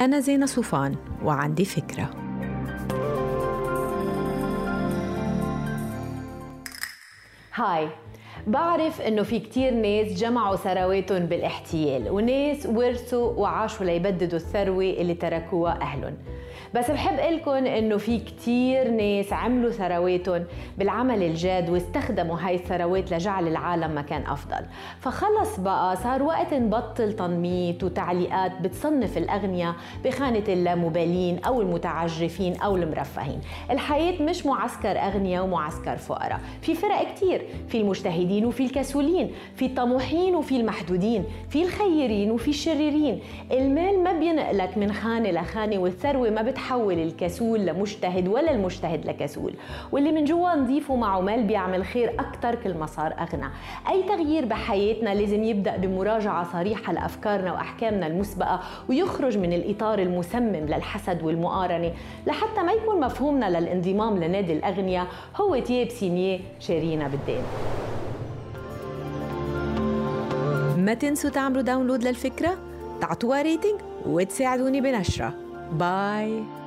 أنا زينة صوفان وعندي فكرة. هاي بعرف إنه في كتير ناس جمعوا ثرواتهم بالاحتيال وناس ورثوا وعاشوا ليبددوا الثروة اللي تركوها أهلهم. بس بحب لكم إنه في كتير ناس عملوا ثرواتهم بالعمل الجاد واستخدموا هاي الثروات لجعل العالم مكان أفضل. فخلص بقى صار وقت نبطل تنميط وتعليقات بتصنف الاغنياء بخانة اللامبالين أو المتعجرفين أو المرفهين. الحياة مش معسكر اغنياء ومعسكر فقراء في فرق كتير في المجتهدين وفي الكسولين في الطموحين وفي المحدودين في الخيرين وفي الشريرين. المال ما بينقلك من خانة لخانة والثروة ما بتحول الكسول لمجتهد ولا المجتهد لكسول. واللي من جوا نضيفه معه مال بيعمل خير أكتر كل ما صار أغنى. أي تغيير بحياتنا لازم يبدأ بمراجعة صريحة لأفكارنا وأحكامنا المسبقة ويخرج من الإطار المسمم للحسد والمقارنة. لحتى ما يكون مفهومنا للانضمام لنادي الأغنياء هو تياب signé شارينا بالدين. ما تنسوا تعملوا download للفكرة تعطوها rating وتساعدوني بنشرها. Bye.